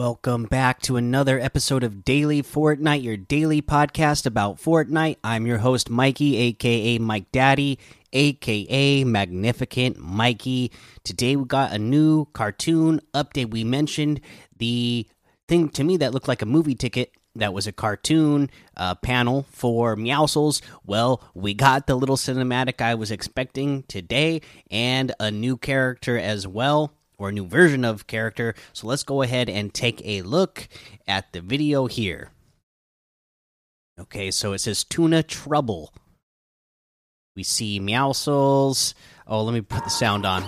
Welcome back to another episode of Daily Fortnite, your daily podcast about Fortnite. I'm your host, Mikey, aka Mike Daddy, aka Magnificent Mikey. Today we got a new cartoon update. We mentioned the thing to me that looked like a movie ticket that was a cartoon uh, panel for Meowscles. Well, we got the little cinematic I was expecting today and a new character as well or a new version of character. So let's go ahead and take a look at the video here. Okay, so it says Tuna Trouble. We see Meowscles. Oh, let me put the sound on.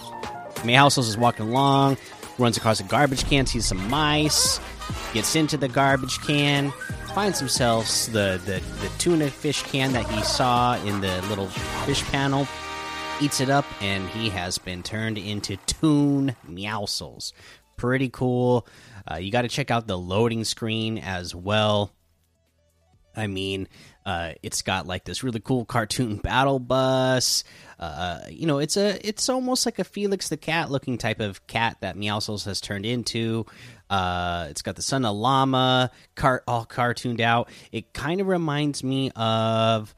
Meowscles is walking along, runs across a garbage can, sees some mice, gets into the garbage can, finds himself the, the, the tuna fish can that he saw in the little fish panel eats it up, and he has been turned into Toon Meowscles. Pretty cool. Uh, you got to check out the loading screen as well. I mean, uh, it's got like this really cool cartoon battle bus. Uh, you know, it's a it's almost like a Felix the Cat looking type of cat that Meowscles has turned into. Uh, it's got the son of llama, cart all cartooned out. It kind of reminds me of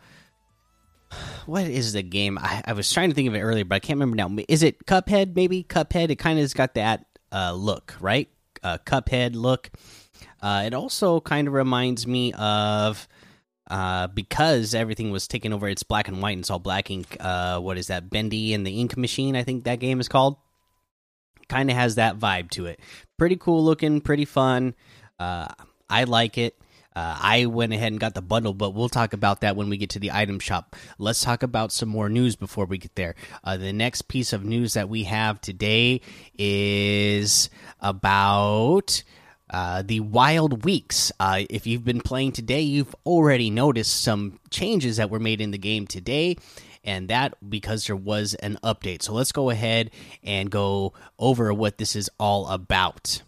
what is the game? I, I, was trying to think of it earlier, but I can't remember now. Is it Cuphead? Maybe Cuphead. It kind of has got that uh, look, right? Uh, Cuphead look. Uh, it also kind of reminds me of uh, because everything was taken over. It's black and white and it's all black ink. Uh, what is that? Bendy and the Ink Machine. I think that game is called. Kind of has that vibe to it. Pretty cool looking. Pretty fun. Uh, I like it. Uh, I went ahead and got the bundle, but we'll talk about that when we get to the item shop. Let's talk about some more news before we get there. Uh, the next piece of news that we have today is about. Uh, the Wild Weeks. Uh, if you've been playing today, you've already noticed some changes that were made in the game today, and that because there was an update. So let's go ahead and go over what this is all about.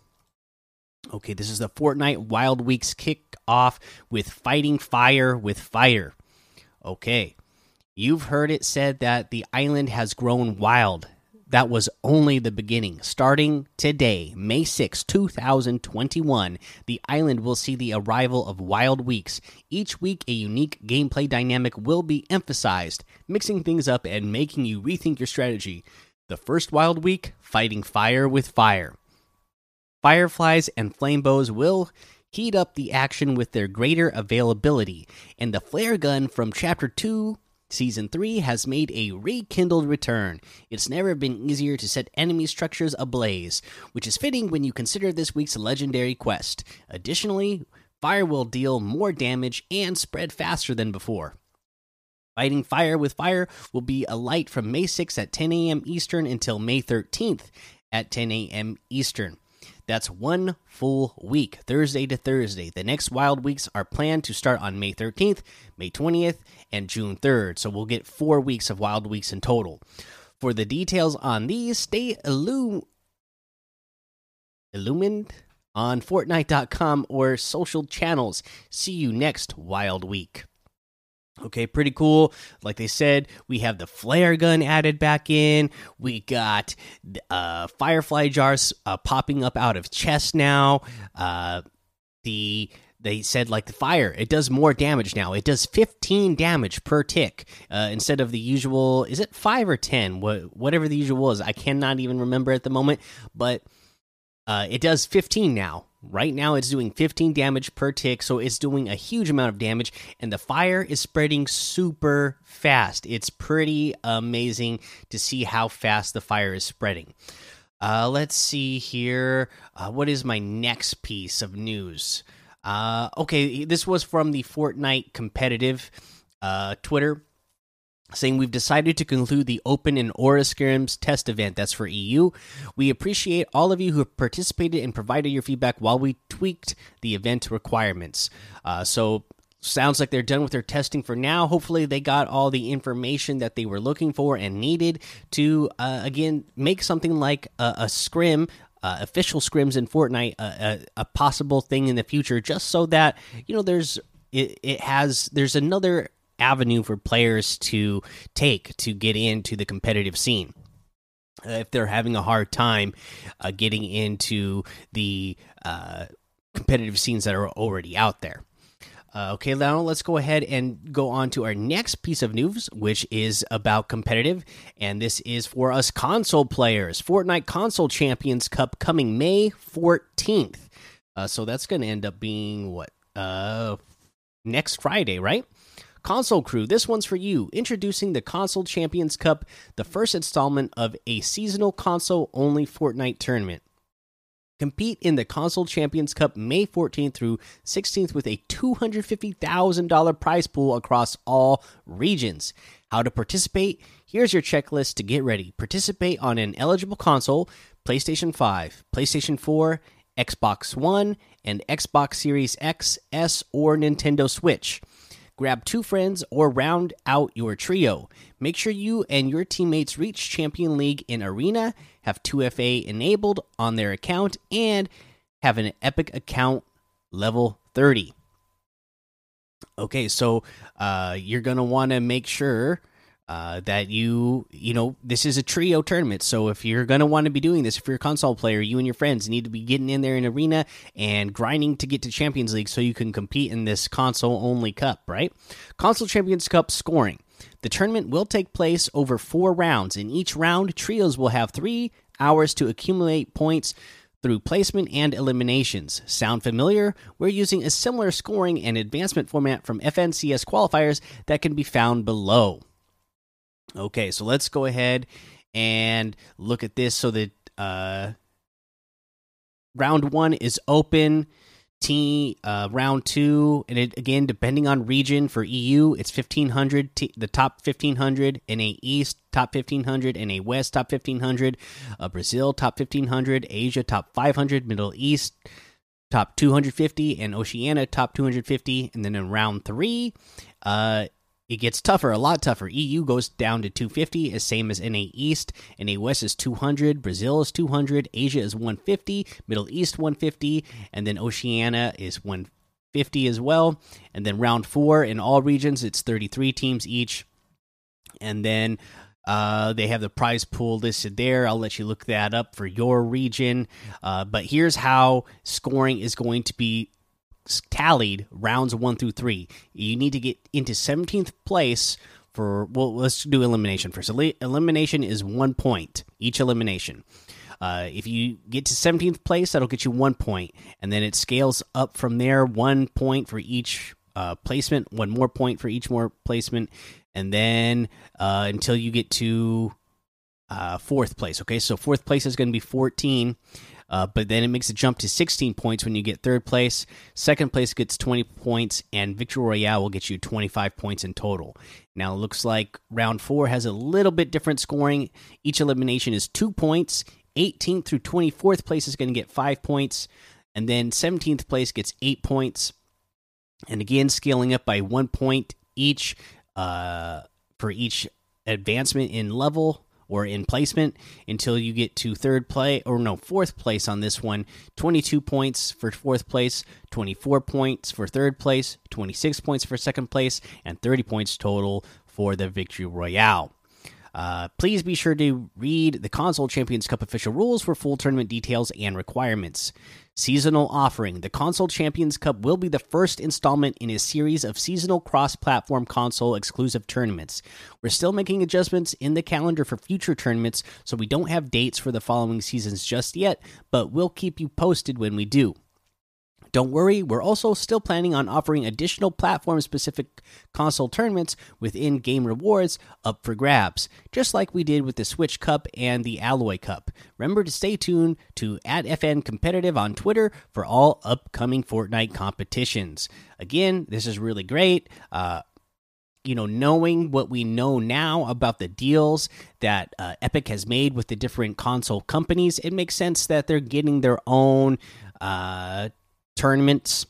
Okay, this is the Fortnite Wild Weeks kick off with Fighting Fire with Fire. Okay, you've heard it said that the island has grown wild. That was only the beginning. Starting today, May 6, 2021, the island will see the arrival of Wild Weeks. Each week, a unique gameplay dynamic will be emphasized, mixing things up and making you rethink your strategy. The first Wild Week, Fighting Fire with Fire. Fireflies and flamebows will heat up the action with their greater availability, and the flare gun from Chapter 2 Season 3 has made a rekindled return. It's never been easier to set enemy structures ablaze, which is fitting when you consider this week's legendary quest. Additionally, fire will deal more damage and spread faster than before. Fighting Fire with Fire will be a light from May 6th at 10 a.m. Eastern until May 13th at 10 a.m. Eastern. That's one full week, Thursday to Thursday. The next Wild Weeks are planned to start on May 13th, May 20th, and June 3rd. So we'll get four weeks of Wild Weeks in total. For the details on these, stay illum illumined on Fortnite.com or social channels. See you next Wild Week. Okay, pretty cool. Like they said, we have the flare gun added back in. We got uh, firefly jars uh, popping up out of chests now. Uh, the they said like the fire, it does more damage now. It does 15 damage per tick uh, instead of the usual. Is it five or 10? What whatever the usual was, I cannot even remember at the moment. But uh, it does 15 now Right now, it's doing 15 damage per tick, so it's doing a huge amount of damage, and the fire is spreading super fast. It's pretty amazing to see how fast the fire is spreading. Uh, let's see here. Uh, what is my next piece of news? Uh, okay, this was from the Fortnite competitive uh, Twitter saying we've decided to conclude the open and aura scrims test event. That's for eu we appreciate all of you who participated and provided your feedback while we tweaked the event requirements. Uh, so sounds like they're done with their testing for now. Hopefully they got all the information that they were looking for and needed to uh, again make something like a, a scrim uh, official scrims in Fortnite a, a, possible thing in the future, just so that you know there's it, it has there's another avenue for players to take to get into the competitive scene. uh, if they're having a hard time uh, getting into the uh, competitive scenes that are already out there. Uh, okay, now let's go ahead and go on to our next piece of news, which is about competitive, and this is for us console players. Fortnite Console Champions Cup coming May 14th. Uh, so that's going to end up being what? Uh, next Friday, right? Console Crew, this one's for you. Introducing the Console Champions Cup, the first installment of a seasonal console only Fortnite tournament. Compete in the Console Champions Cup May 14th through 16th with a $250,000 prize pool across all regions. How to participate? Here's your checklist to get ready. Participate on an eligible console PlayStation 5, PlayStation 4, Xbox One, and Xbox Series X, S, or Nintendo Switch. Grab two friends or round out your trio. Make sure you and your teammates reach Champion League in Arena, have 2FA enabled on their account, and have an Epic account level 30. Okay, so uh, you're going to want to make sure uh, that you you know this is a trio tournament so if you're going to want to be doing this if you're a console player you and your friends need to be getting in there in arena and grinding to get to champions league so you can compete in this console only cup right console champions cup scoring the tournament will take place over four rounds in each round trios will have three hours to accumulate points through placement and eliminations. Sound familiar? We're using a similar scoring and advancement format from FNCS qualifiers that can be found below. Okay, so let's go ahead and look at this so that uh, round one is open. T uh, round two, and it, again depending on region for EU, it's fifteen hundred. The top fifteen hundred NA East top fifteen hundred, NA West top fifteen hundred, uh, Brazil top fifteen hundred, Asia top five hundred, Middle East top two hundred fifty, and Oceania top two hundred fifty. And then in round three, uh, it gets tougher, a lot tougher. EU goes down to 250, as same as NA East. NA West is 200, Brazil is 200, Asia is 150, Middle East 150, and then Oceania is 150 as well. And then round four in all regions, it's 33 teams each. And then uh, they have the prize pool listed there. I'll let you look that up for your region. Uh, but here's how scoring is going to be tallied rounds one through three. You need to get into 17th place for, well, let's do elimination first. Elimination is one point, each elimination. Uh, if you get to 17th place, that'll get you one point, and then it scales up from there. One point for each uh, placement, one more point for each more placement, and then uh, until you get to uh, fourth place. Okay, so fourth place is going to be 14. Uh, but then it makes a jump to 16 points when you get third place. Second place gets 20 points, and Victory Royale will get you 25 points in total. Now, it looks like round four has a little bit different scoring. Each elimination is two points. 18th through 24th place is going to get five points, and then 17th place gets eight points. And again, scaling up by one point each uh, for each advancement in level or in placement until you get to third play or no fourth place on this one 22 points for fourth place 24 points for third place 26 points for second place and 30 points total for the victory royale uh, please be sure to read the Console Champions Cup official rules for full tournament details and requirements. Seasonal offering The Console Champions Cup will be the first installment in a series of seasonal cross platform console exclusive tournaments. We're still making adjustments in the calendar for future tournaments, so we don't have dates for the following seasons just yet, but we'll keep you posted when we do. Don't worry, we're also still planning on offering additional platform specific console tournaments with in game rewards up for grabs, just like we did with the Switch Cup and the Alloy Cup. Remember to stay tuned to at FN Competitive on Twitter for all upcoming Fortnite competitions. Again, this is really great. Uh, you know, knowing what we know now about the deals that uh, Epic has made with the different console companies, it makes sense that they're getting their own uh, tournaments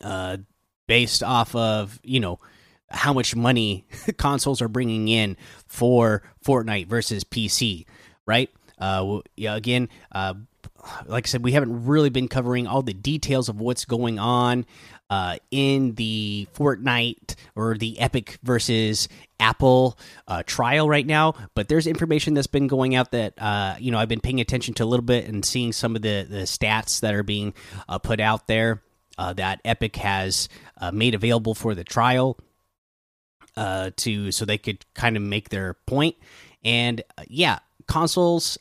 uh, based off of you know how much money consoles are bringing in for Fortnite versus PC, right? Uh, yeah, again, uh, like I said, we haven't really been covering all the details of what's going on uh, in the Fortnite or the Epic versus Apple uh, trial right now, but there's information that's been going out that uh, you know I've been paying attention to a little bit and seeing some of the the stats that are being uh, put out there uh, that Epic has uh, made available for the trial uh, to so they could kind of make their point. And yeah, consoles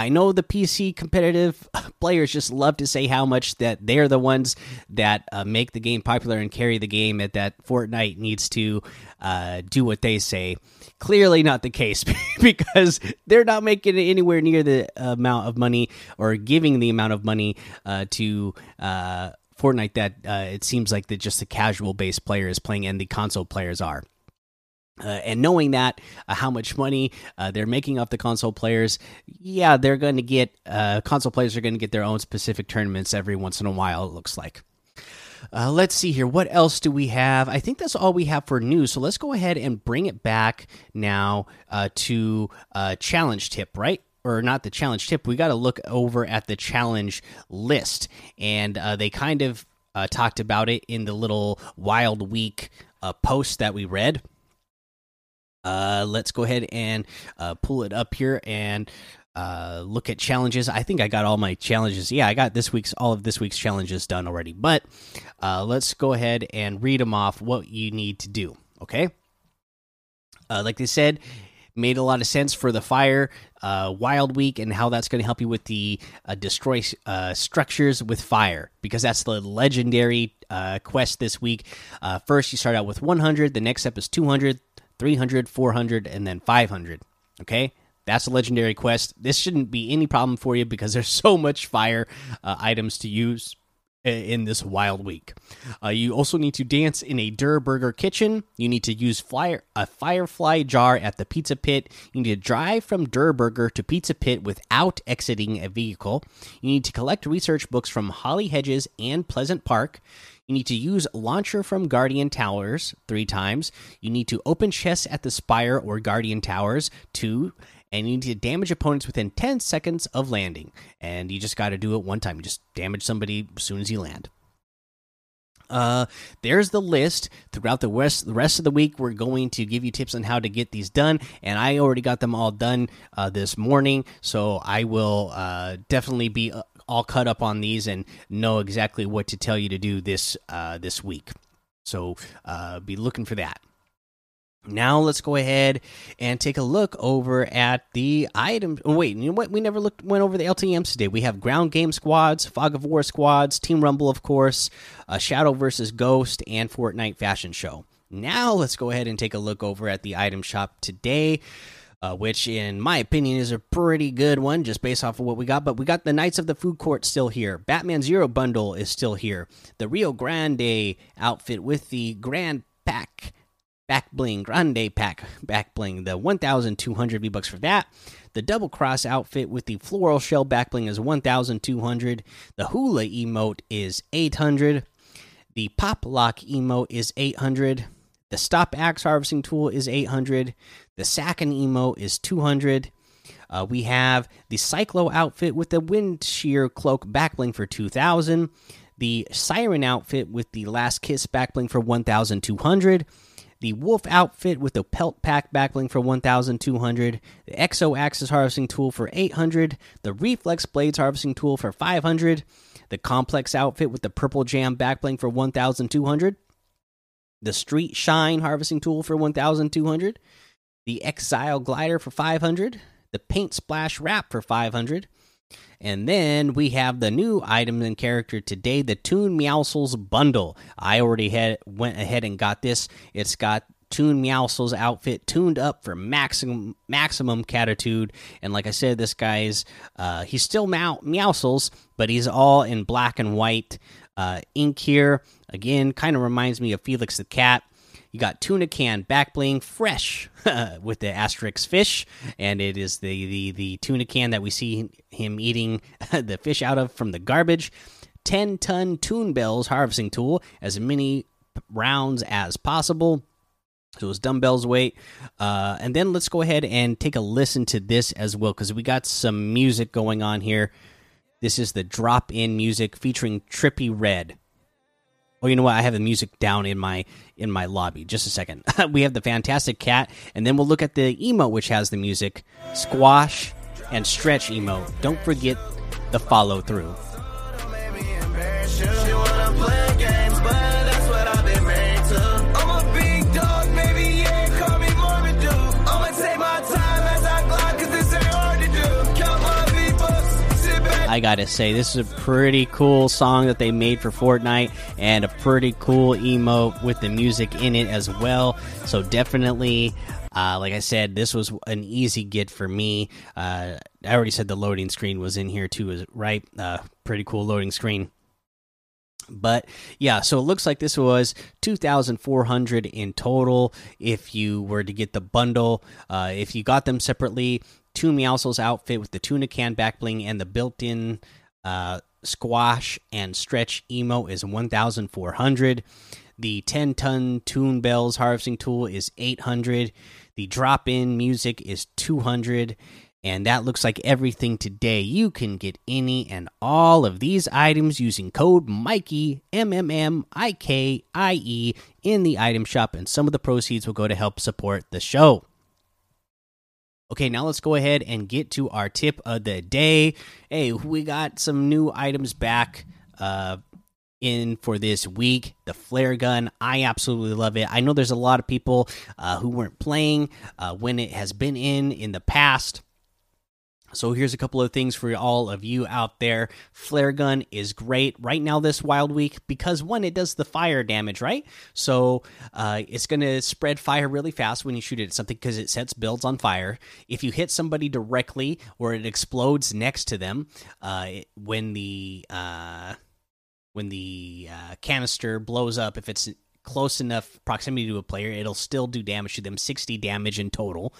I know the PC competitive players just love to say how much that they're the ones that uh, make the game popular and carry the game, and that Fortnite needs to uh, do what they say. Clearly, not the case because they're not making it anywhere near the amount of money or giving the amount of money uh, to. Uh, Fortnite that uh, it seems like that just the casual base player is playing and the console players are. Uh, and knowing that uh, how much money uh, they're making off the console players, yeah, they're going to get uh, console players are going to get their own specific tournaments every once in a while. It looks like. Uh, let's see here. What else do we have? I think that's all we have for news. So let's go ahead and bring it back now uh, to challenge tip, right? Or not the challenge tip. We got to look over at the challenge list, and they kind of talked about it in the little Wild Week post that we read uh, let's go ahead and uh, pull it up here and uh, look at challenges. I think I got all my challenges. Yeah, I got this week's all of this week's challenges done already. But uh, let's go ahead and read them off. What you need to do. Okay. Uh, like they said, made a lot of sense for the fire uh, wild week and how that's going to help you with the uh, destroy uh, structures with fire because that's the legendary uh, quest this week. Uh, first, you start out with 100. The next step is 200. 300, 400, and then 500. Okay? That's a legendary quest. This shouldn't be any problem for you because there's so much fire uh, items to use in this wild week. Uh, you also need to dance in a Durr Burger kitchen. You need to use fire, a Firefly jar at the Pizza Pit. You need to drive from Durr Burger to Pizza Pit without exiting a vehicle. You need to collect research books from Holly Hedges and Pleasant Park. You need to use launcher from Guardian Towers three times. You need to open chests at the Spire or Guardian Towers two. And you need to damage opponents within 10 seconds of landing. And you just got to do it one time. You just damage somebody as soon as you land. Uh, there's the list throughout the rest the rest of the week. We're going to give you tips on how to get these done, and I already got them all done uh, this morning. So I will uh, definitely be uh, all cut up on these and know exactly what to tell you to do this uh, this week. So uh, be looking for that. Now let's go ahead and take a look over at the item. Oh, wait, you know what? We never looked went over the LTMs today. We have ground game squads, fog of war squads, team rumble, of course, uh, shadow versus ghost, and Fortnite fashion show. Now let's go ahead and take a look over at the item shop today uh, which in my opinion is a pretty good one just based off of what we got. But we got the Knights of the Food Court still here. Batman Zero bundle is still here. The Rio Grande outfit with the Grand Pack back bling Grande Pack back bling. The 1,200 V bucks for that. The double cross outfit with the floral shell back bling is 1,200. The hula emote is 800. The pop lock emote is 800. The stop axe harvesting tool is 800. The Sacken emo is 200. Uh, we have the Cyclo outfit with the wind shear cloak backbling for 2000. The Siren outfit with the Last Kiss backbling for 1200. The Wolf outfit with the Pelt Pack backbling for 1200. The Exo Axis harvesting tool for 800. The Reflex Blades harvesting tool for 500. The Complex outfit with the Purple Jam backbling for 1200 the Street Shine harvesting tool for 1200, the Exile glider for 500, the Paint Splash wrap for 500. And then we have the new item and character today, the Toon Meowscles bundle. I already had went ahead and got this. It's got Toon Meowscles outfit tuned up for maximum maximum catitude. And like I said, this guy's uh, he's still Meow Meowscles, but he's all in black and white uh, ink here. Again, kind of reminds me of Felix the Cat. You got tuna can back bling fresh with the asterisk fish, and it is the, the the tuna can that we see him eating the fish out of from the garbage. 10 ton Toon Bells harvesting tool, as many rounds as possible. So his dumbbells weight. Uh, and then let's go ahead and take a listen to this as well, because we got some music going on here. This is the drop in music featuring Trippie Redd. Oh, you know what? I have the music down in my in my lobby. Just a second. we have the fantastic cat, and then we'll look at the emote which has the music, squash and stretch emote. Don't forget the follow through. I gotta say, this is a pretty cool song that they made for Fortnite and a pretty cool emote with the music in it as well. So, definitely, uh, like I said, this was an easy get for me. Uh, I already said the loading screen was in here too, is right? Uh, pretty cool loading screen. But yeah, so it looks like this was 2,400 in total if you were to get the bundle. Uh, if you got them separately, Toon Meowscles outfit with the tuna can back bling and the built in uh, squash and stretch emo is 1,400. The 10 ton Toon Bells harvesting tool is 800. The drop in music is 200. And that looks like everything today. You can get any and all of these items using code Mikey M M M I K I E in the item shop, and some of the proceeds will go to help support the show. Okay, now let's go ahead and get to our tip of the day. Hey, we got some new items back uh, in for this week. The flare gun, I absolutely love it. I know there's a lot of people uh, who weren't playing uh, when it has been in in the past. So here's a couple of things for all of you out there. Flare gun is great right now this wild week because one, it does the fire damage, right? So uh, it's going to spread fire really fast when you shoot it at something because it sets builds on fire. If you hit somebody directly or it explodes next to them, uh, when the uh, when the uh, canister blows up, if it's close enough proximity to a player, it'll still do damage to them, 60 damage in total.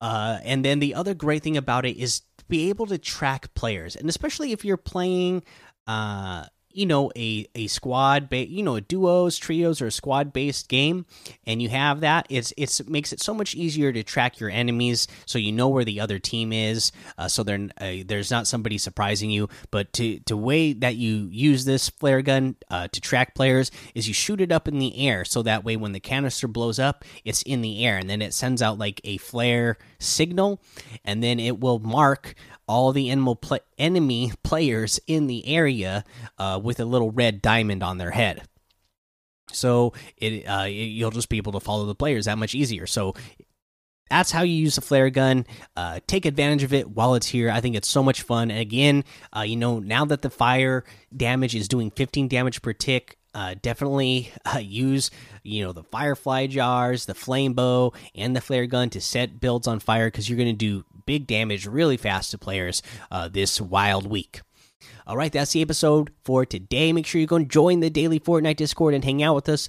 Uh, and then the other great thing about it is to be able to track players, and especially if you're playing, uh, you know, a a squad, you know, a duos, trios, or a squad based game, and you have that, it's it's it makes it so much easier to track your enemies, so you know where the other team is, uh, so there uh, there's not somebody surprising you. But to to way that you use this flare gun uh, to track players is you shoot it up in the air, so that way when the canister blows up, it's in the air, and then it sends out like a flare signal, and then it will mark all the enemy players in the area uh, with a little red diamond on their head. So it, uh, you'll just be able to follow the players that much easier. So that's how you use the flare gun. Uh, take advantage of it while it's here. I think it's so much fun. And again, uh, you know, now that the fire damage is doing 15 damage per tick, uh, definitely uh, use you know the firefly jars, the flame bow, and the flare gun to set builds on fire because you're going to do big damage really fast to players uh, this wild week. All right, that's the episode for today. Make sure you go and join the daily Fortnite Discord and hang out with us.